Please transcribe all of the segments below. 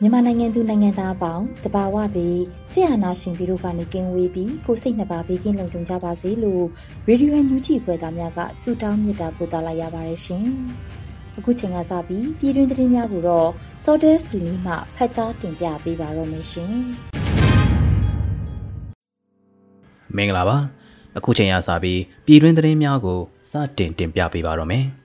မြန်မာနိုင်ငံသူနိုင်ငံသားအပေါင်းတဘာဝပြီးဆရာနာရှင်ပြီးတို့ကနေကင်းဝေးပြီးကိုစိတ်နှပါဘေးကင်းလုံခြုံကြပါစေလို့ရေဒီယိုညူဂျီဖွယ်သားများကဆုတောင်းမေတ္တာပို့သလာရပါတယ်ရှင်။အခုချိန်ကစပြီးပြည်တွင်းသတင်းများကိုတော့ Sordes လူမျိုးမှဖတ်ကြားတင်ပြပေးပါတော့မယ်ရှင်။မင်္ဂလာပါ။အခုချိန်ကစပြီးပြည်တွင်းသတင်းများကိုစတင်တင်ပြပေးပါတော့မယ်။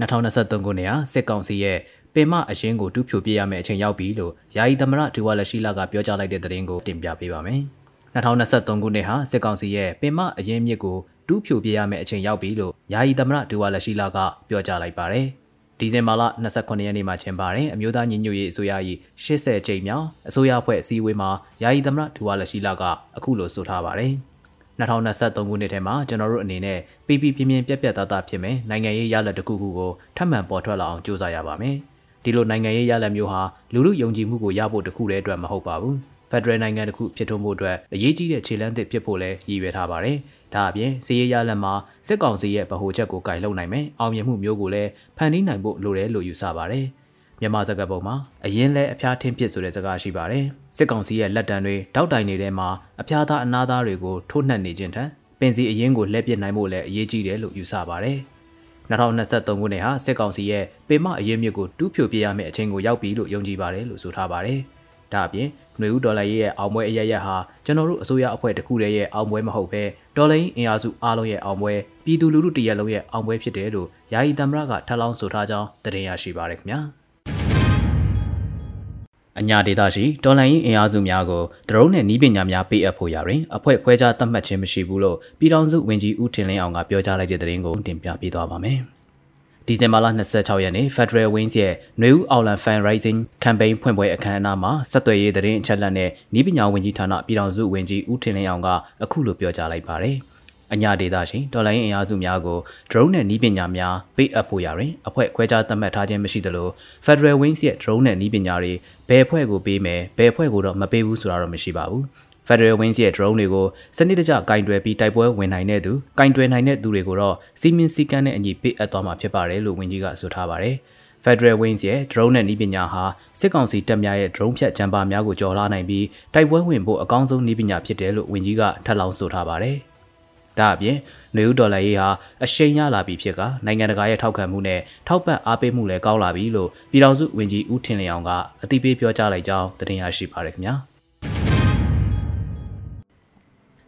2023ခုနှစ်ဟာစစ်ကောင်စီရဲ့ပင်မအရင်ကိုတူးဖြိုပြရမယ့်အချိန်ရောက်ပြီလို့ယာယီသမရဒူဝါလက်ရှိလာကပြောကြားလိုက်တဲ့သတင်းကိုတင်ပြပေးပါမယ်။2023ခုနှစ်ဟာစစ်ကောင်စီရဲ့ပင်မအရင်မြစ်ကိုတူးဖြိုပြရမယ့်အချိန်ရောက်ပြီလို့ယာယီသမရဒူဝါလက်ရှိလာကပြောကြားလိုက်ပါတယ်။ဒီဇင်ဘာလ29ရက်နေ့မှာကျင်းပတဲ့အမျိုးသားညီညွတ်ရေးအစိုးရ၏80ကြိမ်မြောက်အစိုးရအဖွဲ့အစည်းအဝေးမှာယာယီသမရဒူဝါလက်ရှိလာကအခုလိုဆိုထားပါတယ်။ 2023ခုနှစ်ထဲမှာကျွန်တော်တို့အနေနဲ့ပြည်ပြည်ပြင်းပြင်းပြက်ပြက်သားသားဖြစ်မယ်နိုင်ငံရေးရလဒ်တစ်ခုခုကိုထပ်မံပေါ်ထွက်လာအောင်ကြိုးစားရပါမယ်ဒီလိုနိုင်ငံရေးရလဒ်မျိုးဟာလူလူယုံကြည်မှုကိုရဖို့တခုတည်းအတွက်မဟုတ်ပါဘူးဖက်ဒရယ်နိုင်ငံတစ်ခုဖြစ်ထွန်းဖို့အတွက်အရေးကြီးတဲ့ခြေလှမ်းသစ်ဖြစ်ဖို့လည်းရည်ရွယ်ထားပါတယ်။ဒါအပြင်စီးရေးရလတ်မှာစစ်ကောင်စီရဲ့ဗဟိုချက်ကိုကင်လုံနိုင်မယ်။အောင်မြင်မှုမျိုးကိုလည်းဖန်တီးနိုင်ဖို့လိုတယ်လို့ယူဆပါတယ်။ မြန်မာစကားပုံမှာအရင်လဲအဖျားထင်းဖြစ်ဆိုတဲ့စကားရှိပါတယ်စစ်ကောင်စီရဲ့လက်တံတွေတောက်တိုင်နေတဲ့မှာအဖျားသားအနာသားတွေကိုထိုးနှက်နေခြင်းထက်ပင်စီအရင်ကိုလှည့်ပစ်နိုင်ဖို့လည်းအရေးကြီးတယ်လို့ယူဆပါတယ်2023ခုနှစ်ဟာစစ်ကောင်စီရဲ့ပေမအရေးမြစ်ကိုတူးဖြိုပြရမယ့်အချိန်ကိုရောက်ပြီလို့ယုံကြည်ပါတယ်လို့ဆိုထားပါတယ်။ဒါအပြင်ຫນွေဦးဒေါ်လာရေးရဲ့အောင်ပွဲအရရက်ဟာကျွန်တော်တို့အစိုးရအဖွဲ့တစ်ခုတည်းရဲ့အောင်ပွဲမဟုတ်ဘဲဒေါ်လာရင်းအင်အားစုအားလုံးရဲ့အောင်ပွဲပြည်သူလူထုတရက်လုံးရဲ့အောင်ပွဲဖြစ်တယ်လို့ယာယီသမ္မတကထပ်လောင်းဆိုထားကြောင်းတင်ရရှိပါရခင်ဗျာ။ အညာဒေသရှိတော်လိုင်းရင်အင်အားစုများကိုဒရုန်းနဲ့နီးပညာများပေးအပ်ဖို့ရာတွင်အဖွဲ့ခွဲခြားသတ်မှတ်ခြင်းမရှိဘူးလို့ပြည်ထောင်စုဝန်ကြီးဦးထင်လင်းအောင်ကပြောကြားလိုက်တဲ့သတင်းကိုတင်ပြပေးသွားပါမယ်။ဒီဇင်ဘာလ26ရက်နေ့ Federal Wings ရဲ့နွေဦးအောင်လန် Fan Rising Campaign ဖွင့်ပွဲအခမ်းအနားမှာဆက်သွယ်ရေးသတင်းအချက်အလက်နဲ့နီးပညာဝန်ကြီးဌာနပြည်ထောင်စုဝန်ကြီးဦးထင်လင်းအောင်ကအခုလိုပြောကြားလိုက်ပါတယ်။ အညာဒေသရှိတော်လိုင်းအင်အားစုများကို drone နဲ့နည်းပညာများပေးအပ်ဖို့ရာတွင်အဖွဲ့ခွဲခြားသတ်မှတ်ထားခြင်းမရှိသလို Federal Wings ရဲ့ drone နဲ့နည်းပညာတွေဘယ်အဖွဲ့ကိုပေးမယ်ဘယ်အဖွဲ့ကိုတော့မပေးဘူးဆိုတာတော့မရှိပါဘူး Federal Wings ရဲ့ drone တွေကိုစနစ်တကျကင်တွယ်ပြီးတိုက်ပွဲဝင်နိုင်တဲ့သူကင်တွယ်နိုင်တဲ့သူတွေကိုတော့စီမင်းစည်းကမ်းနဲ့အညီပေးအပ်သွားမှာဖြစ်ပါတယ်လို့ဝန်ကြီးကဆိုထားပါတယ်။ Federal Wings ရဲ့ drone နဲ့နည်းပညာဟာစစ်ကောင်စီတပ်များရဲ့ drone ဖြတ်ဂျမ်ပါများကိုကျော်လာနိုင်ပြီးတိုက်ပွဲဝင်ဖို့အကောင်းဆုံးနည်းပညာဖြစ်တယ်လို့ဝန်ကြီးကထပ်လောင်းဆိုထားပါတယ်။ ဒါအပြင်နွေဦးဒေါ်လာရေးဟာအရှိန်ရလာပြီဖြစ်ကနိုင်ငံတကာရဲ့ထောက်ခံမှုနဲ့ထောက်ပံ့အားပေးမှုလည်းကောင်းလာပြီလို့ပြည်ထောင်စုဝန်ကြီးဦးထင်လျောင်ကအသိပေးပြောကြားလိုက်ကြောင်းတင်ရရှိပါရခင်ဗျာ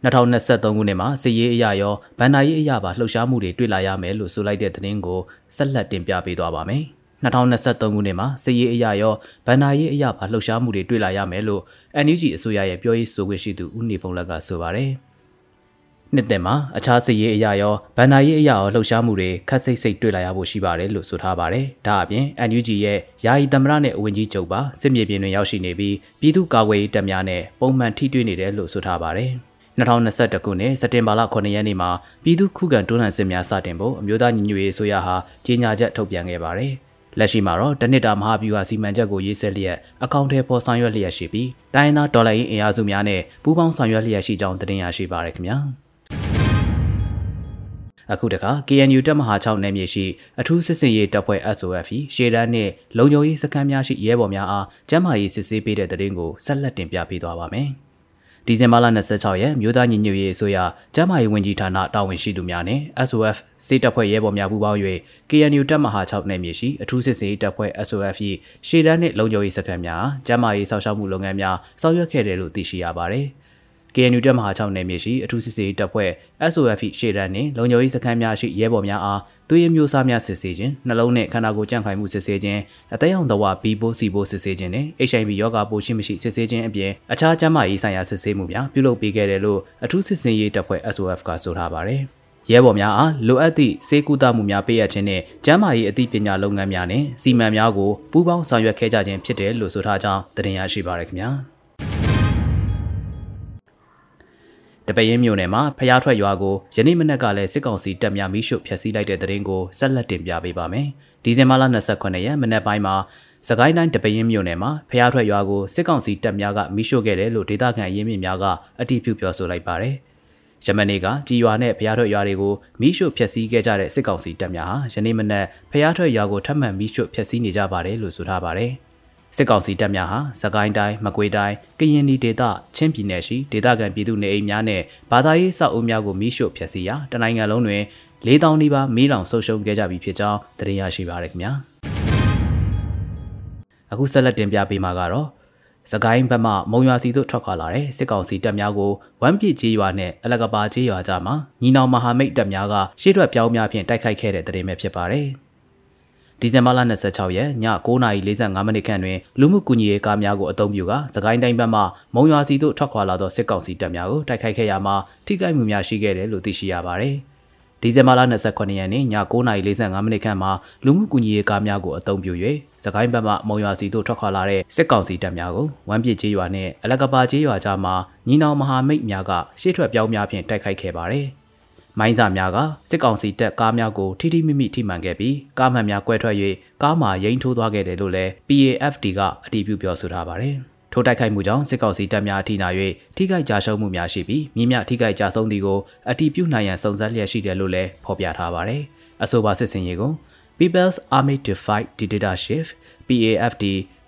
2023ခုနှစ်မှာစစ်ရေးအရာရောဗန်နာရေးအရာပါလှုပ်ရှားမှုတွေတွေ့လာရမယ်လို့ဆိုလိုက်တဲ့သတင်းကိုဆက်လက်တင်ပြပေးသွားပါမယ်2023ခုနှစ်မှာစစ်ရေးအရာရောဗန်နာရေးအရာပါလှုပ်ရှားမှုတွေတွေ့လာရမယ်လို့ NUG အစိုးရရဲ့ပြောရေးဆိုခွင့်ရှိသူဦးနေဖုံလက်ကဆိုပါတယ်။ နှစ်သက်မှာအခြားစစ်ရေးအရာရောဗန်နာရေးအရာရောလှုပ်ရှားမှုတွေခက်စိတ်စိတ်တွေ့လာရဖို့ရှိပါတယ်လို့ဆိုထားပါတယ်။ဒါအပြင် NUG ရဲ့ယာယီသမရနဲ့အဝင်ကြီးချုပ်ပါစစ်မြေပြင်တွင်ရောက်ရှိနေပြီးပြည်သူ့ကာကွယ်ရေးတပ်များနဲ့ပုံမှန်ထိတွေ့နေတယ်လို့ဆိုထားပါတယ်။2021ခုနှစ်စက်တင်ဘာလ9ရက်နေ့မှာပြည်သူ့ခုခံတွန်းလှန်စစ်များစတင်ဖို့အမျိုးသားညီညွတ်ရေးအစိုးရဟာကြေညာချက်ထုတ်ပြန်ခဲ့ပါတယ်။လက်ရှိမှာတော့တနစ်တာမဟာဗျူဟာစီမံချက်ကိုရေးဆွဲလျက်အကောင့်ထဲပေါ်ဆောင်ရွက်လျက်ရှိပြီးတိုင်းသားဒေါ်လာရင်းအင်အားစုများနဲ့ပူးပေါင်းဆောင်ရွက်လျက်ရှိကြောင်းတင်ပြရရှိပါရခင်ဗျာ။ အခုတခါ KNU တပ်မဟာ6နယ်မြေရှိအထူးစစ်စင်ရေးတပ်ဖွဲ့ SOF ရှေ့တန်းနဲ့လုံခြုံရေးစခန်းများရှိရဲဘော်များအားကျန်းမာရေးစစ်ဆေးပေးတဲ့တဲ့ရင်ကိုဆက်လက်တင်ပြပေးသွားပါမယ်။ဒီဇင်ဘာလ26ရက်မြို့သားညီညွတ်ရေးအစိုးရကျန်းမာရေးဝန်ကြီးဌာနတာဝန်ရှိသူများနဲ့ SOF စေတပ်ဖွဲ့ရဲဘော်များပူးပေါင်း၍ KNU တပ်မဟာ6နယ်မြေရှိအထူးစစ်စေးတပ်ဖွဲ့ SOF ၏ရှေ့တန်းနှင့်လုံခြုံရေးစခန်းများကျန်းမာရေးစောင့်ရှောက်မှုလုပ်ငန်းများဆောင်ရွက်ခဲ့တယ်လို့သိရှိရပါတယ်။ KNU တပ်မဟာ6နယ်မြေရှိအထူးစစ်စေးတပ်ဖွဲ့ SOF ရှေ့တန်းနှင့်လုံခြုံရေးစခန်းများရှိရဲဘော်များအားသွေးရမျိုးစားများစစ်ဆေးခြင်းနှလုံးနှင့်ခန္ဓာကိုယ်ကြံ့ခိုင်မှုစစ်ဆေးခြင်းအသက်ရောင်သဝဘီပိုးစီပိုးစစ်ဆေးခြင်းနဲ့ HIV ရောဂါပိုးရှိမရှိစစ်ဆေးခြင်းအပြင်အခြားကျန်းမာရေးဆိုင်ရာစစ်ဆေးမှုများပြုလုပ်ပေးခဲ့တယ်လို့အထူးစစ်စင်ရေးတပ်ဖွဲ့ SOF ကဆိုထားပါတယ်ရဲဘော်များအားလိုအပ်သည့်စေကူတာမှုများပေးအပ်ခြင်းနဲ့ကျန်းမာရေးအသိပညာလုပ်ငန်းများနဲ့စီမံများကိုပူးပေါင်းဆောင်ရွက်ခဲ့ကြခြင်းဖြစ်တယ်လို့ဆိုထားကြောင်းတင်ပြရရှိပါရခင်ဗျာ။ တပရင်မြို့နယ်မှာဖျားထွက်ရွာကိုယနေ့မနက်ကလည်းစစ်ကောင်စီတပ်များမိရှုဖျက်ဆီးလိုက်တဲ့တဲ့ရင်ကိုဆက်လက်တင်ပြပေးပါမယ်။ဒီဇင်ဘာလ29ရက်မနက်ပိုင်းမှာစကိုင်းတိုင်းတပရင်မြို့နယ်မှာဖျားထွက်ရွာကိုစစ်ကောင်စီတပ်များကမိရှုခဲ့တယ်လို့ဒေသခံရင်းမြစ်များကအတည်ပြုပြောဆိုလိုက်ပါတယ်။ယမနေ့ကကြည်ရွာနဲ့ဖျားထွက်ရွာတွေကိုမိရှုဖျက်ဆီးခဲ့ကြတဲ့စစ်ကောင်စီတပ်များဟာယနေ့မနက်ဖျားထွက်ရွာကိုထပ်မံမိရှုဖျက်ဆီးနေကြပါတယ်လို့ဆိုထားပါတယ်။ စစ်ကောင်စီတပ်များဟာစကိုင်းတိုင်းမကွေးတိုင်းကရင်ပြည်ဒေသချင်းပြည်နယ်ရှိဒေသခံပြည်သူနေအိမ်များနဲ့ဘာသာရေးစောက်အုံများကိုမိရှို့ဖျက်ဆီးရာတနိုင်ငံလုံးတွင်၄000နီးပါးမီးလောင်ဆုံးရှုံးခဲ့ကြပြီဖြစ်ကြောင်းသိရရှိပါရခင်ဗျာအခုဆက်လက်တင်ပြပေးမှာကတော့စကိုင်းဘက်မှမုံရွာစီသို့ထွက်ခွာလာတဲ့စစ်ကောင်စီတပ်များကိုဝမ်းပြစ်ကြီးရွာနဲ့အလကပါကြီးရွာကြားမှာညီနောင်မဟာမိတ်တပ်များကရှေ့ထွက်ပြောင်းများဖြင့်တိုက်ခိုက်ခဲ့တဲ့တဲ့တင်ပဲဖြစ်ပါတယ်။ ဒီဇင်ဘာလ26ရက်ည9:45မိနစ်ခန့်တွင်လူမှုကူညီရေးကားများကိုအုံပြုကစကိုင်းတိုင်းဘက်မှမုံရွာစီသို့ထွက်ခွာလာသောစစ်ကောင်စီတပ်များကိုတိုက်ခိုက်ခဲ့ရမှာထိခိုက်မှုများရှိခဲ့တယ်လို့သိရှိရပါတယ်။ဒီဇင်ဘာလ29ရက်နေ့ည9:45မိနစ်ခန့်မှာလူမှုကူညီရေးကားများကိုအုံပြု၍စကိုင်းဘက်မှမုံရွာစီသို့ထွက်ခွာလာတဲ့စစ်ကောင်စီတပ်များကိုဝမ်းပြစ်ကျေးရွာနှင့်အလကပါကျေးရွာကြားမှာညီနောင်မဟာမိတ်များကရှေ့ထွက်ပြောင်းများဖြင့်တိုက်ခိုက်ခဲ့ပါတယ်။ မိုင်းစာများကစစ်ကောင်စီတပ်ကားများကိုထိထိမိမိထိမှန်ခဲ့ပြီးကားမှန်များကွဲထွက်၍ကားမှာရိမ့်ထိုးသွားခဲ့တယ်လို့လည်း PAFD ကအတည်ပြုပြောဆိုထားပါတယ်။ထိုတိုက်ခိုက်မှုကြောင့်စစ်ကောင်စီတပ်များအထိနာ၍ထိခိုက်ကြရှုံးမှုများရှိပြီးမြင်းမြထိခိုက်ကြဆုံးသည်ကိုအတည်ပြုနိုင်ရန်စုံစမ်းလျက်ရှိတယ်လို့လည်းဖော်ပြထားပါတယ်။အဆိုပါစစ်စင်ရေးကို People's Army to Fight Dictatorship PAFD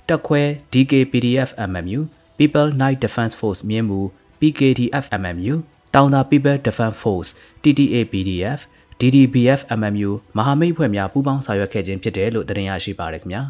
တက်ခွဲ DKPDF MMU People Night Defense Force မြင်းမူ PKDF MMU တောင်သာ People Defense Force TTA PDF DDBF MMU မဟာမိတ်ဖွဲ့များပူးပေါင်းဆောင်ရွက်ခဲ့ခြင်းဖြစ်တယ်လို့တင်ရရှိပါရခင်ဗျာ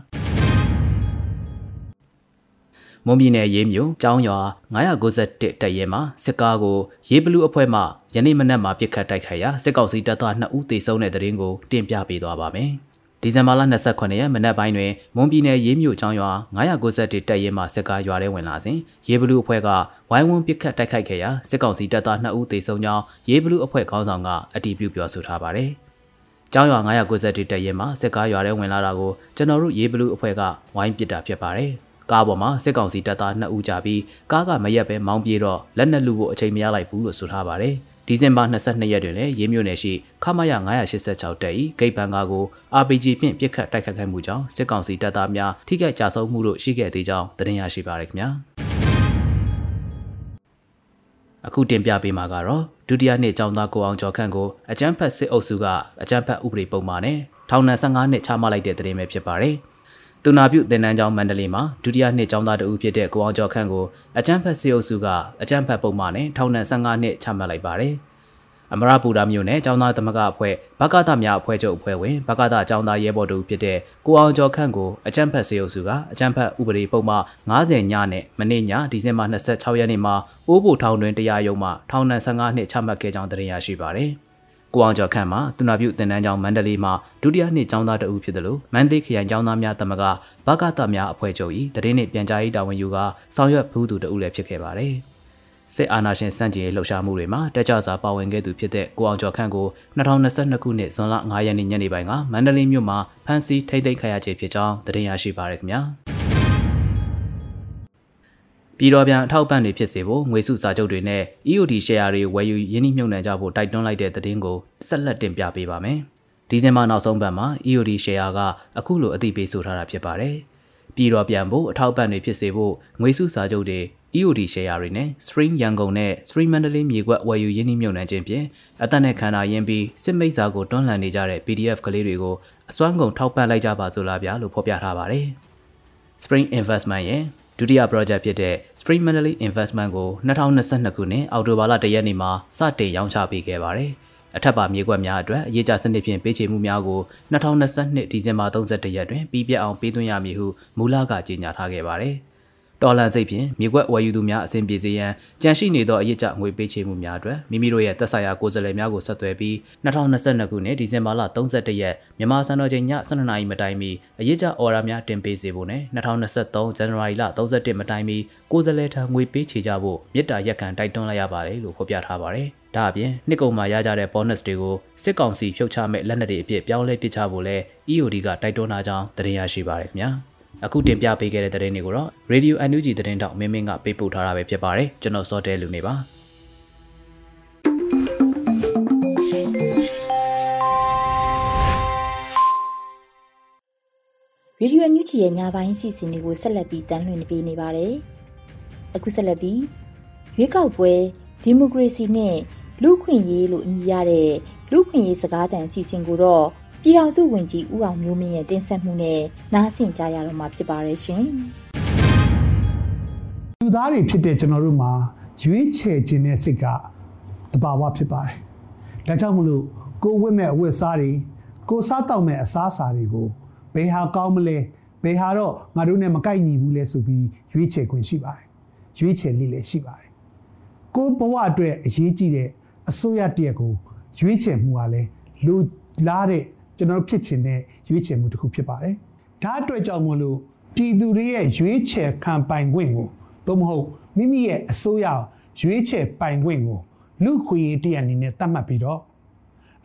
မွန်ပြည်နယ်ရေးမြို့ကျောင်းရွာ991တပ်ရဲမှာစစ်ကားကိုရေးဘလူးအဖွဲ့မှယနေ့မနက်မှာပြစ်ခတ်တိုက်ခိုက်ရာစစ်ကောင်စီတပ်သား2ဦးသေဆုံးတဲ့တဲ့ရင်ကိုတင်ပြပေးသွားပါမယ်။ ဒီဇင်ဘာလ29ရက်မနက်ပိုင်းတွင်မွန်ပြည်နယ်ရေးမြို့ချောင်းရွာ991တပ်ရဲမှစစ်ကားရွာထဲဝင်လာစဉ်ရေးဘလူးအဖွဲ့ကဝိုင်းဝန်းပစ်ခတ်တိုက်ခိုက်ခဲ့ရာစစ်ကောင်စီတပ်သား2ဦးသေဆုံးကြောင်းရေးဘလူးအဖွဲ့ခေါင်းဆောင်ကအတည်ပြုပြောဆိုထားပါတယ်။ကျောင်းရွာ991တပ်ရဲမှစစ်ကားရွာထဲဝင်လာတာကိုကျွန်တော်တို့ရေးဘလူးအဖွဲ့ကဝိုင်းပစ်တာဖြစ်ပါတယ်။ကားပေါ်မှာစစ်ကောင်စီတပ်သား2ဦးကြာပြီးကားကမရက်ပဲမောင်းပြေးတော့လက်နက်လူဖို့အချိန်မရလိုက်ဘူးလို့ဆိုထားပါတယ်။ ဒီဇင်ဘာ22ရက်တွင်လည်းရေးမြို့နယ်ရှိခမရ986တပ်၏ဂိတ်ဘန်ကာကို RPG ဖြင့်ပစ်ခတ်တိုက်ခတ်ခဲ့မှုကြောင့်စစ်ကောင်စီတပ်သားများထိခိုက်ကြဆုံးမှုတို့ရှိခဲ့သေးကြောင်းသတင်းရရှိပါရခင်ဗျာအခုတင်ပြပေးမှာကတော့ဒုတိယနှစ်ကျောင်းသားကိုအောင်ကျော်ခန့်ကိုအကြမ်းဖက်စစ်အုပ်စုကအကြမ်းဖက်ဥပဒေပုံမှန်နဲ့ထောင်ဒဏ်15နှစ်ချမှတ်လိုက်တဲ့သတင်းပဲဖြစ်ပါတယ်။ တူနာပြုသင်တန်းကျောင်းမန္တလေးမှာဒုတိယနှစ်ကျောင်းသားတဦးဖြစ်တဲ့ကိုအောင်ကျော်ခန့်ကိုအကြမ်းဖက်စစ်အုပ်စုကအကြမ်းဖက်ပုံမှန်နဲ့ထောင်ဒဏ်15နှစ်ချမှတ်လိုက်ပါတယ်။အမရပူရာမြို့နယ်ကျောင်းသားသမဂအဖွဲ့ဘကသများအဖွဲ့ချုပ်အဖွဲ့ဝင်ဘကသကျောင်းသားရဲဘော်တို့ဖြစ်တဲ့ကိုအောင်ကျော်ခန့်ကိုအကြမ်းဖက်စစ်အုပ်စုကအကြမ်းဖက်ဥပဒေပုံမှန်90ညနဲ့မနေ့ညဒီဇင်ဘာ26ရက်နေ့မှာအိုးဘိုထောင်တွင်တရားရုံးမှထောင်ဒဏ်15နှစ်ချမှတ်ခဲ့ကြောင်းသိရရှိပါတယ်။ ကိုအောင်ကျော်ခန့်မှာသူနာပြုသင်တန်းကျောင်းမန္တလေးမှာဒုတိယနှစ်ကျောင်းသားတဦးဖြစ်တယ်လို့မန္တလေးခရိုင်ကျောင်းသားများသမဂဘကတများအဖွဲ့ချုပ်၏တရင်နှင့်ပြန်ကြားရေးတာဝန်ယူကဆောင်ရွက်ဖူးသူတဦးလည်းဖြစ်ခဲ့ပါတယ်။စစ်အာဏာရှင်စန့်ကျင်ရေးလှုပ်ရှားမှုတွေမှာတက်ကြွစွာပါဝင်ခဲ့သူဖြစ်တဲ့ကိုအောင်ကျော်ခန့်ကို2022ခုနှစ်ဇွန်လ9ရက်နေ့ညနေပိုင်းကမန္တလေးမြို့မှာဖမ်းဆီးထိန်းသိမ်းခံရခြင်းဖြစ်ကြောင်းသတင်းရရှိပါရခင်ဗျာ။ ပြည်တော်ပြန်အထောက်ပံ့တွေဖြစ်စေဖို့ငွေစုစာချုပ်တွေနဲ့ EOD share တွေဝယ်ယူရင်းနှီးမြှုပ်နှံကြဖို့တိုက်တွန်းလိုက်တဲ့သတင်းကိုဆက်လက်တင်ပြပေးပါမယ်။ဒီဇင်ဘာနောက်ဆုံးပတ်မှာ EOD share ကအခုလိုအသိပေးဆိုထားတာဖြစ်ပါတယ်။ပြည်တော်ပြန်ဖို့အထောက်ပံ့တွေဖြစ်စေဖို့ငွေစုစာချုပ်တွေ EOD share တွေနဲ့ Spring ရန်ကုန်နဲ့ Spring မန္တလေးမြေကွက်ဝယ်ယူရင်းနှီးမြှုပ်နှံခြင်းဖြင့်အသက်နဲ့ခန္ဓာရင်းပြီးစစ်မိတ်စာကိုတွန်းလှန်နေကြတဲ့ PDF ကလေးတွေကိုအစွမ်းကုန်ထောက်ပံ့လိုက်ကြပါစို့လားဗျာလို့ဖော်ပြထားပါတယ်။ Spring Investment ရဲ့ ဒုတိယ project ဖြစ်တဲ့ Spring Manly Investment ကို2022ခုနှစ်အောက်တိုဘာလ1ရက်နေ့မှာစတင်ရောင်းချပေးခဲ့ပါတယ်။အထက်ပါမြေကွက်များအတွက်အရေးကြစနစ်ဖြင့်ပေးချေမှုများကို2022ဒီဇင်ဘာ31ရက်တွင်ပြီးပြတ်အောင်ပေးသွင်းရမည်ဟုမူလကကြေညာထားခဲ့ပါတယ်။ တော်လန်စိတ်ဖြင့်မြေကွက်ဝယ်ယူသူများအဆင်ပြေစေရန်ကြန့်ရှိနေသောအရေးကြငွေပေးချေမှုများအတွက်မိမိတို့ရဲ့သက်ဆိုင်ရာကိုယ်စားလှယ်များကိုဆက်သွယ်ပြီး2022ခုနှစ်ဒီဇင်ဘာလ31ရက်မြန်မာစံတော်ချိန်ည12နာရီမတိုင်မီအရေးကြအော်ရာများတင်ပေးစေဖို့နဲ့2023ဇန်နဝါရီလ31မတိုင်မီကိုယ်စားလှယ်ထံငွေပေးချေကြဖို့မြစ်တာရက်ခံတိုက်တွန်းလိုက်ရပါတယ်လို့ဖော်ပြထားပါတယ်။ဒါအပြင်နှစ်ကုန်မှာရကြတဲ့ bonus တွေကိုစစ်ကောင်စီဖြုတ်ချမဲ့လက်နက်တွေအဖြစ်ပြောင်းလဲပစ်ချဖို့လဲ EOD ကတိုက်တွန်းထားကြောင်းသတင်းရရှိပါရခင်ဗျာ။ အခုတင်ပြပေးခဲ့တဲ့သတင်းတွေကိုတော့ Radio NUG သတင်းတောက်မင်းမင်းကပေးပို့ထားတာပဲဖြစ်ပါတယ်ကျွန်တော်စောတဲလူနေပါရေဒီယိုညူချီရဲ့ညပိုင်းစီစဉ်တွေကိုဆက်လက်ပြီးတန်းလွှင့်ပေးနေပါတယ်။အခုဆက်လက်ပြီးရွေးကောက်ပွဲဒီမိုကရေစီနဲ့လူခွင့်ရေးလို့အမည်ရတဲ့လူခွင့်ရေးစကားသံအစီအစဉ်ကိုတော့ ပြည်ထောင်စုဝန်ကြီးဦးအောင်မျိုးမင်းရဲ့တင်ဆက်မှုနဲ့နားဆင်ကြရတော့မှာဖြစ်ပါတယ်ရှင်။လူသားတွေဖြစ်တဲ့ကျွန်တော်တို့မှာရွေးချယ်ခြင်းတဲ့စိတ်ကတဘာဝဖြစ်ပါတယ်။ဒါကြောင့်မလို့ကိုဝတ်မဲ့အဝတ်စားတွေကိုစားတောက်မဲ့အစားအစာတွေကိုဘယ်ဟာကောင်းမလဲဘယ်ဟာတော့ငါတို့နဲ့မကိုက်ညီဘူးလဲဆိုပြီးရွေးချယ်ခွင့်ရှိပါတယ်။ရွေးချယ်လိလည်းရှိပါတယ်။ကိုဘဝအတွက်အရေးကြီးတဲ့အစိုးရတရက်ကိုရွေးချယ်မှုကလည်းလူလားတဲ့ ကျွန်တော်ဖြစ်ချင်တဲ့ရွေးချယ်မှုတစ်ခုဖြစ်ပါတယ်။ဒါအတွက်ကြောင့်မလို့ပြည်သူတွေရဲ့ရွေးချယ်ခံပိုင်ခွင့်ကိုသို့မဟုတ်မိမိရဲ့အစိုးရရွေးချယ်ပိုင်ခွင့်ကိုလူခွေတရားအနေနဲ့သတ်မှတ်ပြီးတော့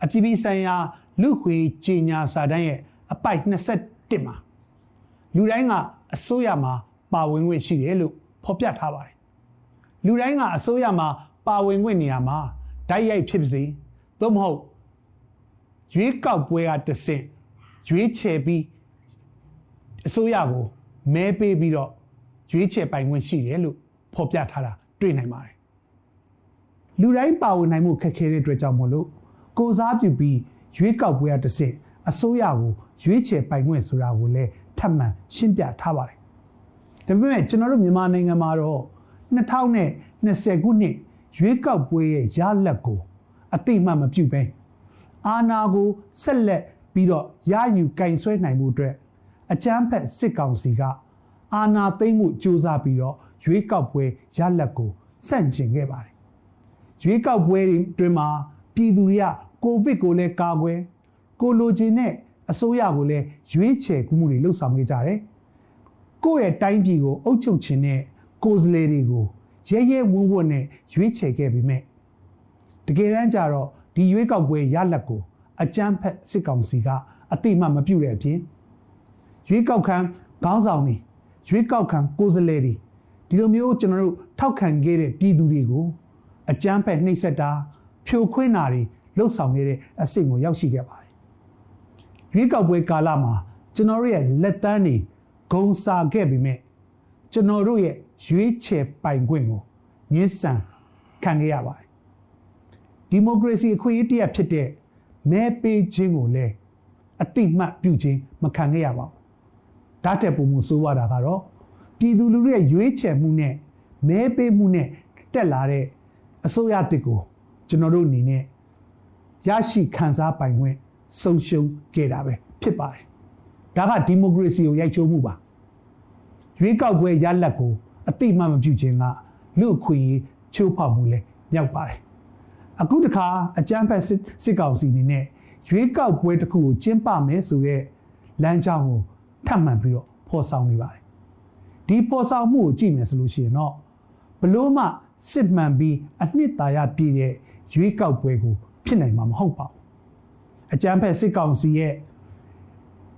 အပြည်ပြည်ဆိုင်ရာလူခွေကြီးညာစာတမ်းရဲ့အပိုက်21မှာလူတိုင်းကအစိုးရမှာပါဝင်ခွင့်ရှိတယ်လို့ဖော်ပြထားပါတယ်။လူတိုင်းကအစိုးရမှာပါဝင်ခွင့်နေရာမှာဓာတ်ရိုက်ဖြစ်ပါစေသို့မဟုတ် ရွေးကောက်ပွဲကတဆင့်ရွေးချယ်ပြီးအစိုးရကိုမဲပေးပြီးတော့ရွေးချယ်ပိုင်ခွင့်ရှိတယ်လို့ဖော်ပြထားတာတွေ့နိုင်ပါတယ်လူတိုင်းပါဝင်နိုင်မှုခက်ခဲတဲ့အတွက်ကြောင့်မို့လို့ကိုစားပြုပြီးရွေးကောက်ပွဲကတဆင့်အစိုးရကိုရွေးချယ်ပိုင်ခွင့်ဆိုတာကိုလည်းထပ်မံရှင်းပြထားပါတယ်ဒါပေမဲ့ကျွန်တော်တို့မြန်မာနိုင်ငံမှာတော့2020ခုနှစ်ရွေးကောက်ပွဲရဲ့ရလဒ်ကိုအတိအမှတ်မပြုဘဲ အာဏာကိုဆက်လက်ပြီးတော့ရယူကင်ဆွဲနိုင်မှုအတွက်အကြမ်းဖက်စစ်ကောင်စီကအာဏာသိမ်းမှုကြိုးစားပြီးတော့ရွေးကောက်ပွဲရလဒ်ကိုဆန့်ကျင်ခဲ့ပါတယ်။ရွေးကောက်ပွဲတွင်မှာပြည်သူတွေကကိုဗစ်ကိုလည်းကာကွယ်ကိုလိုချင်တဲ့အစိုးရကိုလည်းရွေးချယ်မှုတွေလှုပ်ဆောင်ခဲ့ကြတယ်။ကိုယ့်ရဲ့တိုင်းပြည်ကိုအုပ်ချုပ်ခြင်းနဲ့ကိုယ်စားလှယ်တွေကိုရဲရဲဝံ့ဝံ့နဲ့ရွေးချယ်ခဲ့ပြီးမြဲတကယ်တမ်းကျတော့ ဒီရွေးကောက်ပွဲရလဒ်ကိုအကြမ်းဖက်စစ်ကောင်စီကအတိမတ်မပြုတ်တဲ့အပြင်ရွေးကောက်ခံခေါင်းဆောင်တွေရွေးကောက်ခံကိုယ်စားလှယ်တွေဒီလိုမျိုးကျွန်တော်တို့ထောက်ခံခဲ့တဲ့ပြည်သူတွေကိုအကြမ်းဖက်နှိပ်စက်တာဖြိုခွင်းတာတွေလှုပ်ဆောင်နေတဲ့အဆင့်ကိုရောက်ရှိခဲ့ပါတယ်ရွေးကောက်ပွဲကာလမှာကျွန်တော်တို့ရဲ့လက်တန်းတွေဂုံစာခဲ့ပြီးမြဲကျွန်တော်တို့ရဲ့ရွေးချယ်ပိုင်ခွင့်ကိုညှဉ်းဆန်ခံခဲ့ရပါတယ် ဒီမိုကရေစီအခွင့်အရေးတရက်ဖြစ်တဲ့မဲပေးခြင်းကိုလည်းအတိမတ်ပြုခြင်းမခံခဲ့ရပါဘူး။ဒါတက်ပုံမှုဆိုးရတာကတော့ပြည်သူလူထုရဲ့ရွေးချယ်မှုနဲ့မဲပေးမှုနဲ့တက်လာတဲ့အစိုးရတစ်ကိုကျွန်တော်တို့အနေနဲ့ရရှိခံစားပိုင်ခွင့်ဆုံးရှုံးခဲ့တာပဲဖြစ်ပါတယ်။ဒါကဒီမိုကရေစီကိုရိုက်ချိုးမှုပါ။ရွေးကောက်ပွဲရလဒ်ကိုအတိမတ်မပြုခြင်းကလူအခွင့်အရေးချိုးဖောက်မှုလဲမြောက်ပါတယ် အခုတခါအကြမ်းဖက်စစ်ကောင်စီအနေနဲ့ရွေးကောက်ပွဲတစ်ခုကိုကျင်းပမယ်ဆိုတဲ့လမ်းကြောင်းကိုထပ်မံပြီးတော့ဖော်ဆောင်နေပါတယ်ဒီဖော်ဆောင်မှုကိုကြည့်မယ်ဆိုလို့ရှိရင်တော့ဘလို့မှစစ်မှန်ပြီးအနှစ်သာရပြည့်တဲ့ရွေးကောက်ပွဲကိုဖြစ်နိုင်မှာမဟုတ်ပါဘူးအကြမ်းဖက်စစ်ကောင်စီရဲ့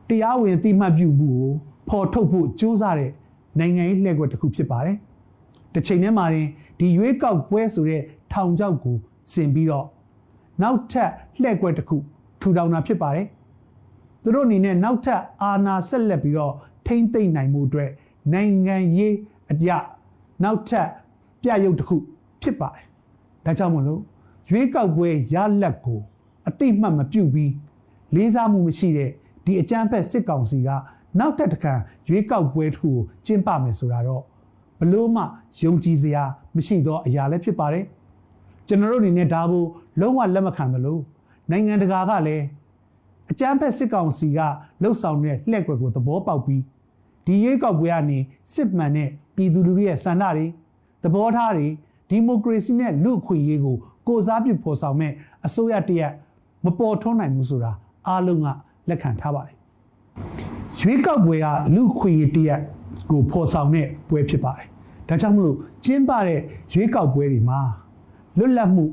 တရားဝင်တိမှတ်ပြုမှုကိုဖော်ထုတ်ဖို့ကြိုးစားတဲ့နိုင်ငံရေးလှည့်ကွက်တစ်ခုဖြစ်ပါတယ်တစ်ချိန်တည်းမှာဒီရွေးကောက်ပွဲဆိုတဲ့ထောင်ချောက်ကို ဆင်ပြီးတော့နောက်ထပ်လှည့်ကွက်တစ်ခုထူထောင်တာဖြစ်ပါတယ်သူတို့အနေနဲ့နောက်ထပ်အာဏာဆက်လက်ပြီးတော့ထိမ့်သိမ့်နိုင်မှုအတွက်နိုင်ငံရေးအကြနောက်ထပ်ပြရုပ်တစ်ခုဖြစ်ပါတယ်ဒါကြောင့်မလို့ရွေးကောက်ပွဲရလက်ကိုအတိမတ်မပြုတ်ပြီးလေးစားမှုမရှိတဲ့ဒီအကြမ်းဖက်စစ်ကောင်စီကနောက်ထပ်တစ်ခါရွေးကောက်ပွဲတစ်ခုကိုကျင်းပမယ်ဆိုတာတော့ဘလို့မှယုံကြည်စရာမရှိသောအရာလည်းဖြစ်ပါတယ် ကျွန်တော်တို့အနေနဲ့ဒါကိုလုံးဝလက်မခံသလိုနိုင်ငံတကာကလည်းအကြမ်းဖက်စစ်ကောင်စီကလှုပ်ဆောင်တဲ့လှည့်ကွက်ကိုသဘောပေါက်ပြီးဒီရွေးကောက်ပွဲကနေစစ်မှန်တဲ့ပြည်သူလူထုရဲ့ဆန္ဒတွေသဘောထားတွေဒီမိုကရေစီနဲ့လူ့အခွင့်အရေးကိုကိုစားပြုဖော်ဆောင်မဲ့အစိုးရတရက်မပေါ်ထွန်းနိုင်ဘူးဆိုတာအားလုံးကလက်ခံထားပါတယ်ရွေးကောက်ပွဲကလူ့အခွင့်အရေးတရက်ကိုဖော်ဆောင်တဲ့ပွဲဖြစ်ပါတယ်ဒါကြောင့်မလို့ကျင်းပတဲ့ရွေးကောက်ပွဲတွေမှာ လွတ်လပ်မှု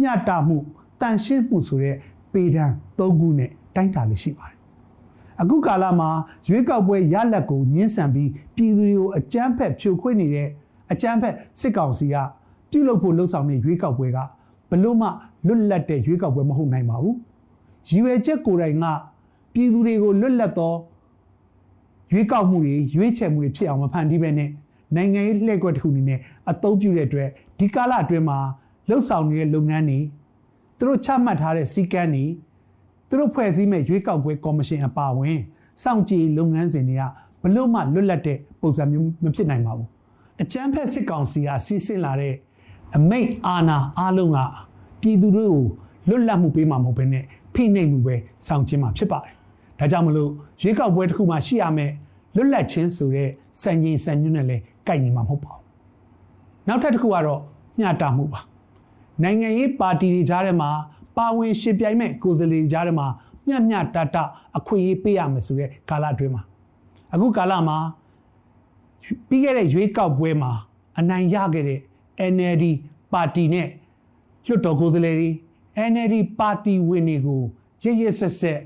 မျှတမှုတန်ရှင်းမှုဆိုတဲ့ပေဒံ၃ခုနဲ့တိုင်းတာလေးရှိပါတယ်အခုကာလမှာရွေးကောက်ပွဲရလက်ကိုညှင်းဆန်ပြီးပြည်သူတွေကိုအကြမ်းဖက်ဖြိုခွင်းနေတဲ့အကြမ်းဖက်စစ်ကောင်စီကပြုလုပ်ဖို့လှုံ့ဆော်တဲ့ရွေးကောက်ပွဲကဘလို့မှလွတ်လပ်တဲ့ရွေးကောက်ပွဲမဟုတ်နိုင်ပါဘူးရည်ရွယ်ချက်ကိုယ်တိုင်ကပြည်သူတွေကိုလွတ်လပ်သောရွေးကောက်မှုတွေရွေးချယ်မှုတွေဖြစ်အောင်မဖန်တီးပဲနဲ့နိုင်ငံရေးလှည့်ကွက်တစ်ခုအနေနဲ့အသုံးပြုတဲ့အတွက်ဒီကာလအတွင်းမှာ လှုပ်ဆောင်နေတဲ့လုပ်ငန်းတွေသူတို့ချမှတ်ထားတဲ့စည်းကမ်းတွေသူတို့ဖွဲ့စည်းမဲ့ရွေးကောက်ပွဲကော်မရှင်အပါအဝင်စောင့်ကြည့်လုပ်ငန်းစဉ်တွေကဘလို့မှလွတ်လပ်တဲ့ပုံစံမျိုးမဖြစ်နိုင်ပါဘူးအကြမ်းဖက်စစ်ကောင်စီကစီးဆင်းလာတဲ့အမိတ်အာဏာအလုံးကပြည်သူတို့ကိုလွတ်လပ်မှုပေးမှာမဟုတ်ဘဲနဲ့ဖိနှိပ်မှုပဲဆောင်ကျင်းမှာဖြစ်ပါတယ်။ဒါကြောင့်မလို့ရွေးကောက်ပွဲတစ်ခုမှရှိရမယ်လွတ်လပ်ခြင်းဆိုတဲ့စံချိန်စံညွှန်းနဲ့လည်းကိုက်ညီမှာမဟုတ်ပါဘူး။နောက်ထပ်တစ်ခုကတော့မျှတမှုပါ။ နိုင်ငံရေးပါတီတွေကြားထဲမှာပါဝင်ရှင်ပြိုင်မဲ့ကိုယ်စားလှယ်ကြားထဲမှာမျှမျှတတအခွင့်အရေးပေးရမယ်ဆိုတဲ့ကာလအတွင်းမှာအခုကာလမှာပြီးခဲ့တဲ့ရွေးကောက်ပွဲမှာအနိုင်ရခဲ့တဲ့ NLD ပါတီနဲ့လွှတ်တော်ကိုယ်စားလှယ်တွေ NLD ပါတီဝင်တွေကိုရရဆက်ဆက်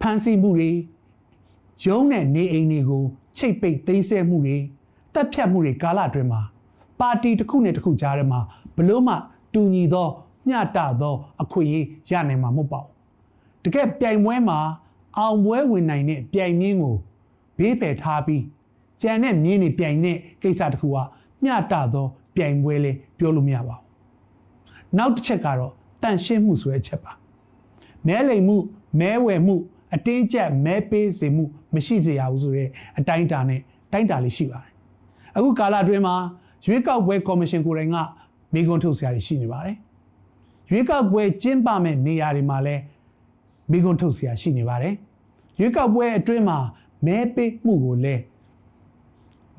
ဖမ်းဆီးမှုတွေရုံးနဲ့နေအိမ်တွေကိုချိတ်ပိတ်သိမ်းဆည်းမှုတွေတပ်ဖြတ်မှုတွေကာလအတွင်းမှာပါတီတစ်ခုနဲ့တစ်ခုကြားထဲမှာဘလို့မှ တူညီသောမျှတသောအခွင့်အရေးရနိုင်မှာမဟုတ်ပါဘူးတကယ်ပြိုင်ပွဲမှာအောင်ပွဲဝင်နိုင်တဲ့ပြိုင်မြင်းကိုဘေးပယ်ထားပြီးကြံတဲ့မြင်းတွေပြိုင်တဲ့ကိစ္စတစ်ခုကမျှတသောပြိုင်ပွဲလေးပြောလို့မရပါဘူးနောက်တစ်ချက်ကတော့တန့်ရှင်းမှုဆိုတဲ့အချက်ပါမဲလိမ်မှုမဲဝယ်မှုအတင်းကျပ်မဲပေးစေမှုမရှိစေရဘူးဆိုတဲ့အတိုင်းအတာနဲ့တိုင်းတာလေးရှိပါတယ်အခုကာလအတွင်းမှာရွေးကောက်ပွဲကော်မရှင်ကိုယ်တိုင်က မိကွန်းထုတ်စရာတွေရှိနေပါတယ်ရွေးကောက်ပွဲကျင်းပမဲ့နေရာတွေမှာလည်းမိကွန်းထုတ်စရာရှိနေပါတယ်ရွေးကောက်ပွဲအတွင်းမှာမဲပေးမှုကိုလည်း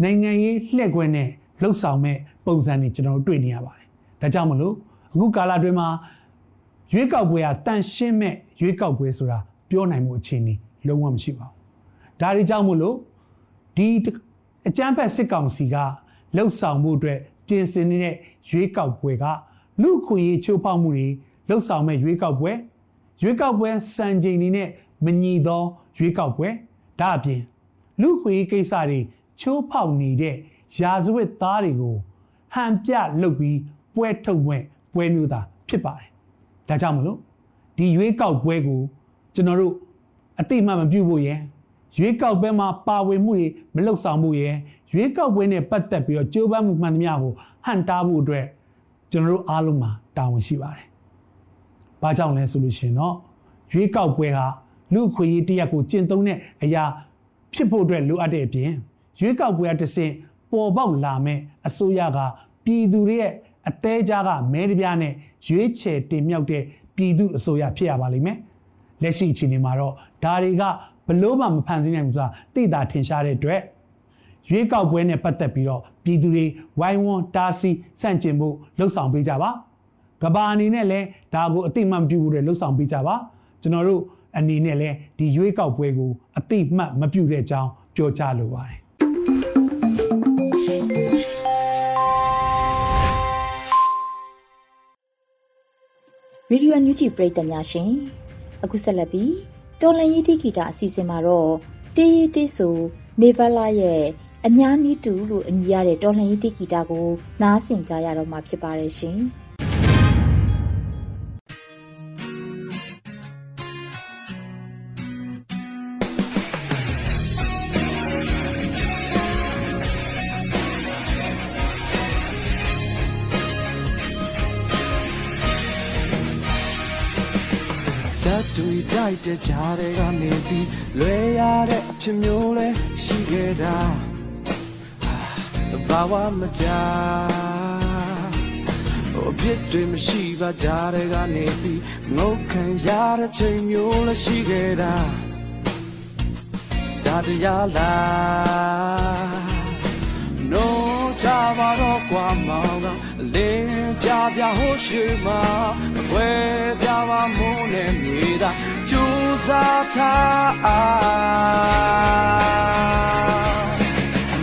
နိုင်ငံရေးလှည့်ကွက်နဲ့လှုပ်ဆောင်မဲ့ပုံစံတွေကျွန်တော်တို့တွေ့နေရပါတယ်ဒါကြောင့်မလို့အခုကာလအတွင်းမှာရွေးကောက်ပွဲဟာတန်ရှင်းမဲ့ရွေးကောက်ပွဲဆိုတာပြောနိုင်မှုအခြေအနေလုံးဝမရှိပါဘူးဒါတွေကြောင့်မို့လို့ဒီအကြမ်းဖက်စစ်ကောင်စီကလှုပ်ဆောင်မှုအတွက် ပြင်ဆင်နေတဲ့ရွေးကောက်ပွဲကလူခွင့်ရေးချိုးဖောက်မှုတွေလှုပ်ဆောင်မဲ့ရွေးကောက်ပွဲရွေးကောက်ပွဲစံချိန်တွေနဲ့မညီသောရွေးကောက်ပွဲဒါအပြင်လူခွင့်ရေးကိစ္စတွေချိုးဖောက်နေတဲ့ရာဇဝတ်သားတွေကိုဟန်ပြလုပ်ပြီးပွဲထုတ်ဝဲပွဲမျိုးသားဖြစ်ပါတယ်။ဒါကြောင့်မလို့ဒီရွေးကောက်ပွဲကိုကျွန်တော်တို့အတိမမပြုတ်ဖို့ရယ်ရွေးကောက်ပွဲမှာပါဝင်မှုတွေမလုပ်ဆောင်မှုရယ် ရွေးကောက်ပွဲနဲ့ပတ်သက်ပြီးတော့ကြိုးပမ်းမှုမှန်သမျှကိုဟန်တားဖို့အတွက်ကျွန်တော်တို့အားလုံးမှာတာဝန်ရှိပါတယ်။ဘာကြောင့်လဲဆိုလို့ရှိရင်တော့ရွေးကောက်ပွဲကလူခွေရေးတရက်ကိုကျင့်သုံးတဲ့အရာဖြစ်ဖို့အတွက်လိုအပ်တဲ့အပြင်ရွေးကောက်ပွဲအတစ်ဆင့်ပေါ်ပေါက်လာမဲ့အစိုးရကပြည်သူတွေရဲ့အသေးကြားကမဲတပြားနဲ့ရွေးချယ်တင်မြှောက်တဲ့ပြည်သူအစိုးရဖြစ်ရပါလိမ့်မယ်။လက်ရှိအခြေအနေမှာတော့ဒါတွေကဘလို့မှမဖန်ဆင်းနိုင်ဘူးဆိုတာသိတာထင်ရှားတဲ့အတွက် ရွေးကောက်ပွဲနဲ့ပတ်သက်ပြီးတော့ပြည်သူတွေဝိုင်းဝန်းတားဆီးဆန့်ကျင်ဖို့လှုံ့ဆော်ပေးကြပါ။ကဘာအနေနဲ့လည်းဒါကိုအတိမတ်ပြုဖို့လှုံ့ဆော်ပေးကြပါ။ကျွန်တော်တို့အနေနဲ့လည်းဒီရွေးကောက်ပွဲကိုအတိမတ်မပြုတဲ့အကြောင်းပြောကြားလိုပါတယ်ရေဒီယိုညူချီပရိသတ်များရှင်အခုဆက်လက်ပြီးတော်လန်ရေးတိဂီတာအစီအစဉ်မှာတော့တေးရီတေးဆိုနေဗလာရဲ့ အညာနီးတူလို့အမည်ရတဲ့တော်လှန်ရေးတိဂီတာကိုနားဆင်ကြရတော့မှာဖြစ်ပါတယ်ရှင်။လိုက်တဲ့ကြားတွေကနေပြီးလွယ်ရတဲ့အဖြစ်မျိုးလဲရှိခဲ့တာတ ဘာဝမကြာဟိုပြစ်တွေမရှိပါကြတဲ့ကနေပြီးငုတ်ခံရတဲ့ချိန်မျိုးလည်းရှိခဲ့တာဒါတရားလား no ချပါတော့ကွာမောင်ကလင်းပြပြဟိုရှိမှာဘယ်ပြပါမိုးနဲ့မြေသာကြိုးစားထား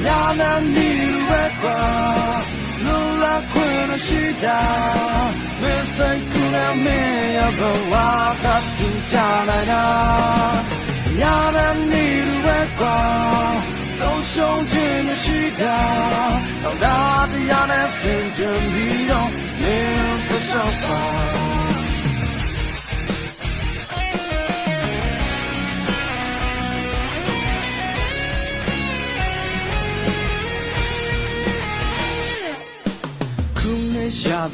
ညာနာ နီဝဲကွာလူလာခွင့်ရှိတာမဆိုင်ကူရမေရဘဝသတူ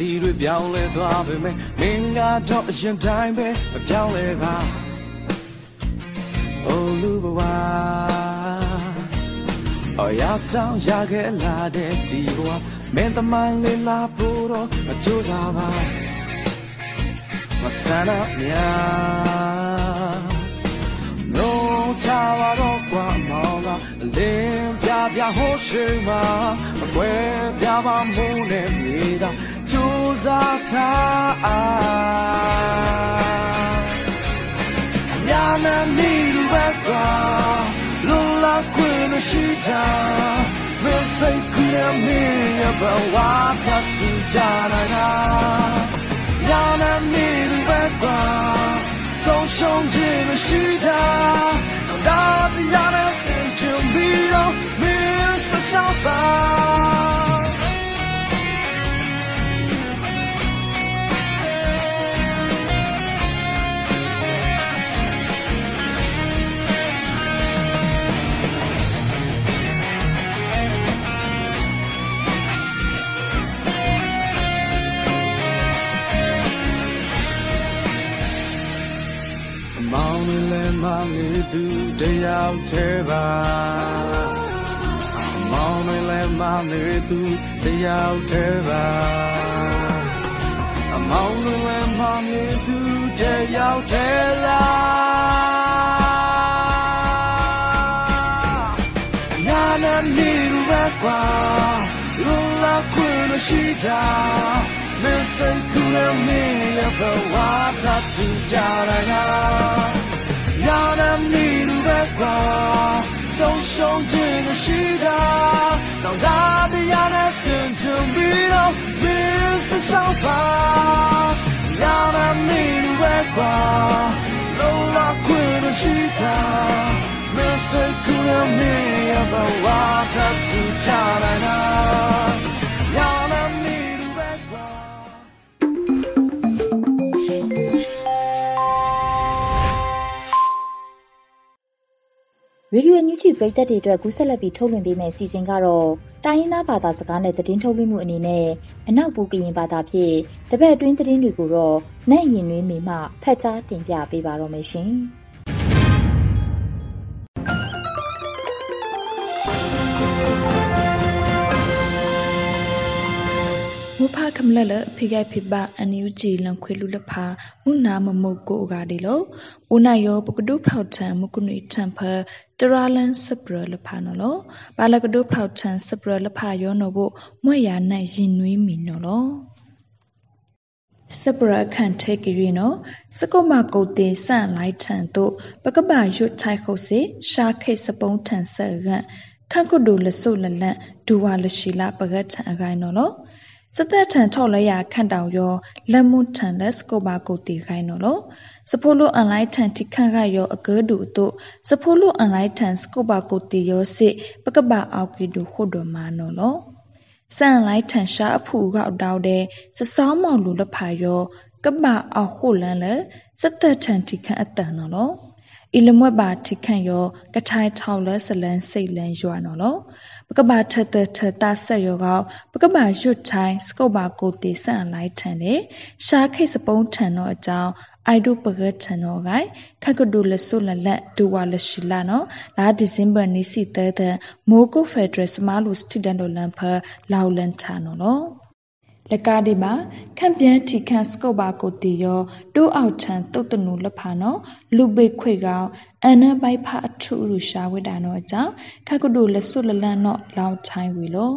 သည်တွေပြောင်းလဲသွားပေမဲ့မင်းကတော့အရင်တိုင်းပဲမပြောင်းလဲပါအိုလူဘဝအော်ရတောင်ရခဲ့လာတဲ့ဒီဘဝမင်းတမန်လေးလာဖို့တော့အကျိုးလာပါမဆန္ဒများလုံးချပါတော့ကွာမောင်ကလင်းပြပြဟိုးရှိမှာအကွဲပြပါမိုးနဲ့မြေသာ ကြိုးစားထားညာနာမီလူပဲကွာလုံးလာခွင့်မရှိတာမစိတ်ကူရမင်းရဘဝတတူကြလာတာညာနာမီလူပဲကွာဆုံးရှုံးခြင်းမရှိတာဒါတရားနဲ့စင်ကြယ် မောင်လေးသူတယောက်တည်းပါမောင်လည်းမောင်လေးသူတယောက်တည်းပါမောင်လည်းမောင်လေးသူတယောက်တည်းလားညာနဲ့နေရကွာလူလာခွင့်မရှိတာမစိတ်ကူရမင်းရဲ့ ဘဝထပ်တူကြရတာညာနဲ့နေရကွာဆုံးရှုံးခြင်းမရှိတာတော့ဒါတရားနဲ့စင်ကြယ်ပြီးတော့မင်းစရှောင်းပါညာနဲ့နေရကွာလုံးလာခွင့်မရှိတာမစိတ်ကူရမင်းရဲ့ဘဝထပ်တူကြရတာညာ ရေဒီယိုအန်ယူဂျီပရိသတ်တွေအတွက်ကူးဆက်လက်ပြီးထုတ်လွှင့်ပေးမယ့်အစီအစဉ်ကတော့တိုင်းရင်းသားဘာသာစကားနဲ့သတင်းထုတ်လွှင့်မှုအနေနဲ့အနောက်ဘူကရင်ဘာသာဖြင့်တပတ်အတွင်းသတင်းတွေကိုတော့နဲ့ရင်နှွေးမိမှဖတ်ကြားတင်ပြပေးပါတော့မယ်ရှင်။ ခမလလဖိဂိုက်ဖိဘအန်ယူဂျီလန်ခွေလူလဖာမုနာမမုတ်ကိုဂါဒီလောဦးနာယောပကဒုဖောက်ထံမကုနိထံဖတရာလန်စပရလဖာနော်လောဘာလကဒုဖောက်ထံစပရလဖာယောနော်ဘမွေရနိုင်ရင်နွေးမီနော်လောစပရခန့်ထေကီရီနော်စကုမကုတ်တင်ဆန့်လိုက်ထန်တို့ပကပရွတ်ထိုက်ခုတ်စေရှာခိတ်စပုံးထန်ဆက်ရန်ခန့်ကုတ်ဒူလဆုလလန့်ဒူဝါလရှိလာပကတ်ထန်အကိုင်းနော်လော စသက်ထန်ထောက်လဲရခန့်တောင်ရောလက်မှုထန်လက်စကိုပါကိုတီခိုင်းနော်လောစဖိုလိုအန်လိုက်ထန်တိခန့်ကရောအကဲဒူတို့စဖိုလိုအန်လိုက်ထန်စကိုပါကိုတီရောစစ်ပကပအောက်ကီဒူခုဒမာနော်လောစန်လိုက်ထန်ရှာအဖူကောက်တောက်တဲ့စစောင်းမောင်လူလဖာရောကပအောက်ခုလန်လေစသက်ထန်တိခန့်အတန်နော်လောအီလမွက်ပါတိခန့်ရောကထိုင်ထောက်လဲဆလန်စိတ်လန်ရွာနော်လော ပကဘာထထထတဆက်ရောကောပကဘာရွတ်ထိုင်းစကုတ်ပါကိုတေဆန့်လိုက်ထန်တယ်ရှာခိတ်စပုံးထန်တော့အကြောင်းအိုက်ဒုပကထန်နောဂိုင်ခက်ကဒူလဆုလလတ်ဒူဝါလရှိလာနော်လာဒီဇင်ဘာနီစီတဲတဲ့မိုကိုဖက်ဒရယ်စမာလူစတီဒန်ဒိုလန်ဖာလောင်လန်ချာနော်နော် လကာဒီမှာခန့်ပြန်တီခန့်စကုတ်ပါကိုတီရောတိုးအောက်ချန်တုတ်တနူလဖာနော်လူပိခွေကောင်အနဘိုက်ဖာအထုရူရှာဝိတာနော်အကြောင်းခက်ကဒူလဆုလလန်နော်လောင်ချိုင်းဝီလော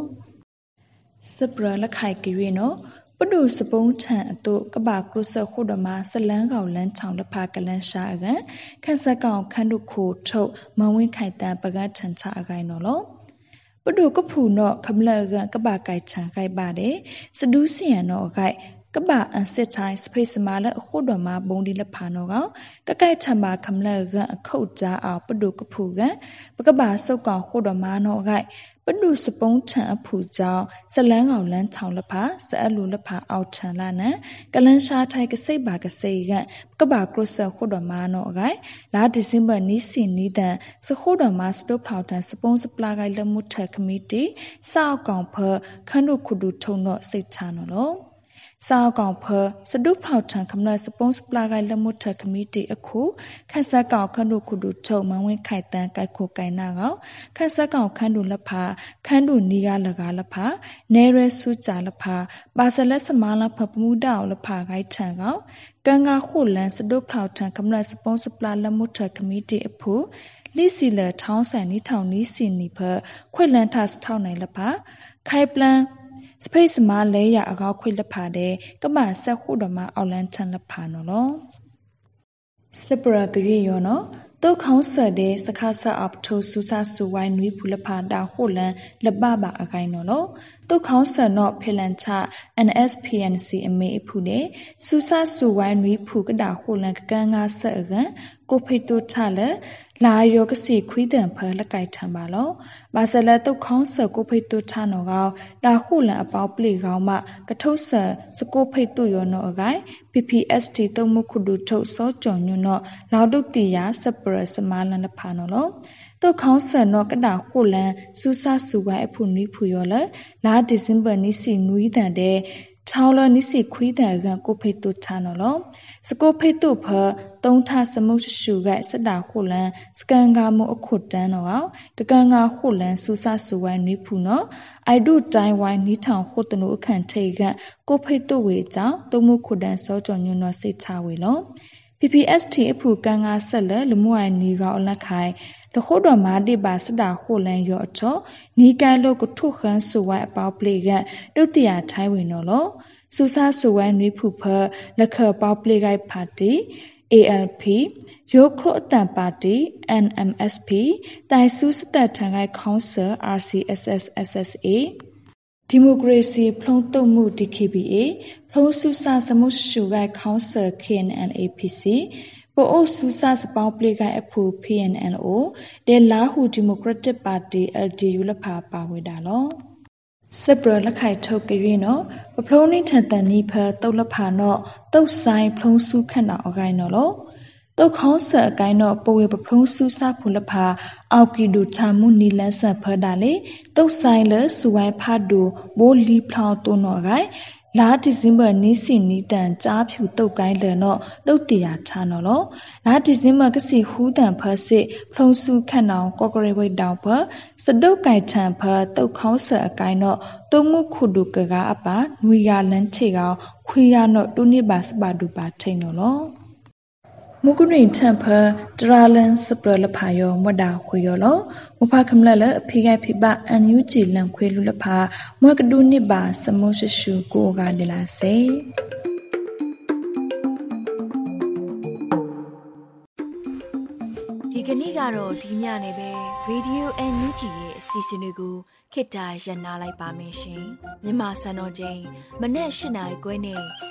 စပရလခိုင်ကရီနော်ပဒုစပုံးထန်အတုကဘာကရုစခုဒမဆလန်းကောင်လန်းချောင်းလဖကလန်းရှာအကန်ခက်ဆက်ကောင်ခန်းဒုခိုထုတ်မဝင်းခိုင်တန်ပကတ်ထန်ချအကိုင်နော်လော ပဒုကဖူနော့ခမလကကဘာကိုက်ချန်ကိုက်ပါတယ်စဒူးစီယန်နော့အကိုက်ကပအန်စစ်ချိုင်းစဖိစမာလအခုတော်မှာဘုံဒီလဖာနောကကကိုက်ချမှာခမလကအခုတ်ကြအောင်ပဒုကဖူကပကဘာစုတ်ကောင်ခုတော်မှာနောအကိုက် ပနုစပုံးထန်အဖူကြောင့်ဇလန်းကောင်လန်းချောင်းလဖာစအလူလဖာအောက်ထန်လာနံကလန်းရှားထိုက်ကစိတ်ပါကစိတ်ကကဘာကရဆခုတော်မာနောအကိုင်လာဒီဇင်ဘာနီစီနီတန်စခုတော်မာစတုဖောက်တန်စပုံးစပလာကိုင်လမှုထက်ခမီတီစောက်ကောင်ဖခန်းတို့ခုဒူထုံတော့စိတ်ချနော်လော စာကောင်ဖစဒုဖောက်ထန်ခမနစပုံးစပလာဂိုင်လမှုထကမီတီအခုခက်ဆက်ကောင်ခန္ဓုခုဒုချုံမဝင်းခိုက်တန်ကိုက်ခိုကိုင်နာကောင်ခက်ဆက်ကောင်ခန္ဓုလဖာခန္ဓုနီကလကားလဖာနေရဆုကြလဖာပါစလက်စမာလဖပမှုတောက်လဖာဂိုက်ထန်ကောင်ကန်ကခုလန်စဒုဖောက်ထန်ခမနစပုံးစပလာလမှုထကမီတီအဖူလိစီလထောင်းဆန်နီထောင်နီစီနီဖခွေလန်ထစထောင်းနိုင်လဖာခိုင်ပလန် စဖိတ်စမလဲရအကောက်ခွေလက်ဖာတဲ့ကမဆက်ခုတော်မှာအောက်လန်းချန်လက်ဖာနော်လောစပရဂရီယောနော်တုတ်ခေါင်းဆက်တဲ့စခါဆာအပထိုဆူဆာဆူဝိုင်းနွေးဖူလဖာတာဟိုလန်လပပါအကိုင်းနော်လောတုတ်ခေါင်းဆက်နော်ဖေလန်ချ NSPNC အမေအဖူနဲ့ဆူဆာဆူဝိုင်းနွေးဖူကတာဟိုလန်ကကန်ငါဆက်အကန် ကိုဖိတ်တုထလက်လာယောကစီခွီးတံဖလကိုက်ထံပါလောဘာဆလတုတ်ခေါင်းဆကိုဖိတ်တုထနောကောတာခုလန်အပေါပလီကောင်းမကထုဆစကိုဖိတ်တုယောနောအကိုင် PPST တုံမှုခုဒုထုတ်စောကြော်ညွနောလောက်တုတ်တီယာစပရစမာလန်ဖာနောလောတုတ်ခေါင်းဆနောကတာခုလန်စူဆာဆူဝိုင်အဖုနွီဖူယောလလာဒီဇင်ဘာနီစီနွီတန်တဲ့ ချောင်းလနိစီခွီးတဲ့ကကိုဖိတ်တုချနော်လောစကိုဖိတ်တုဖတုံးထစမုတ်ရှုကစတာခုလန်စကန်ကာမအခုတန်းနော်ကကန်ကာခုလန်စူဆဆူဝိုင်းနွေဖူနော်အိုက်ဒုတိုင်ဝိုင်းနီးထောင်ခုတနုအခန့်ထိတ်ကကိုဖိတ်တုဝေကြောင့်တုံမှုခုတန်းစောကြော်ညွန်းနော်စိတ်ချဝေလော PPST အဖူကန်ကာဆက်လက်လူမှုအိုင်နီကောအလက်ခိုင် တခုတော်မာတိပါစတာခုလန်ရောအချောနီကန်လို့ကထုခန်းဆူဝိုင်အပေါပလေကတုတ်တရာထိုင်းဝင်နော်လောစူဆာဆူဝိုင်နွေဖူဖလက်ခပေါပလေကိုက်ပါတီ ALP ရိုခရိုအတန်ပါတီ NMSP တိုင်စုစသက်ထံကိုက်ခေါင်းဆာ RCSS SSA ဒီမိုကရေစီဖုံးတုံမှု DKBA ဖုံးစုဆစမှုရှုကိုက်ခေါင်းဆာ KNLAPC ပိုအိုဆူဆာစပေါင်းပလေကိုင်အဖူ PNLO ဒေလာဟူဒီမိုကရက်တစ်ပါတီ LDU လဖာပါဝေတာလောစပရလက်ခိုင်ထုတ်ကြရင်နော်ပဖလုံးနှင်းထန်တန်နီဖာတုတ်လဖာနော်တုတ်ဆိုင်ဖုံးစုခန့်တော်အကိုင်းနော်လောတုတ်ခေါင်းဆက်အကိုင်းတော့ပဝေပဖုံးစုဆဖူလဖာအောက်ကီဒူချာမှုနီလန်းဆက်ဖဒါလေတုတ်ဆိုင်လစူဝိုင်းဖာဒူဘိုးလီဖလောင်တုံနော်ကိုင်း လာဒီဇင်ဘာနီစီနီတန်ကြားဖြူတုတ်ကိုင်းလေနော်လုတ်တရာချနော်လောလာဒီဇင်ဘာကစီဟူးတန်ဖစစ်ဖုံစုခန့်နောင်ကော့ကရိဝိတ်တောင်ဖစတုတ်ကိုင်ထန်ဖတုတ်ခေါင်းဆအကိုင်းတော့တုံမှုခုဒုကကအပါနွေရလန်းချေကောင်ခွေရနော်တုနိပါစပါဒူပါထိန်နော်လော မုကုရိထံဖတရာလန်စပရလဖာယောမဒါခွေယောလောမဖခမလလအဖိခိုင်ဖိပအန်ယူဂျီလန်ခွေလူလဖာမွကဒူနိပါစမုရှရှုကိုကဒလာစေဒီကနေ့ကတော့ဒီညနေပဲ Radio NUG ရဲ့အစီအစဉ်လေးကိုခေတ္တရနာလိုက်ပါမယ်ရှင်မြန်မာစံတော်ချိန်မနေ့၈နိုင်ခွဲနဲ့ည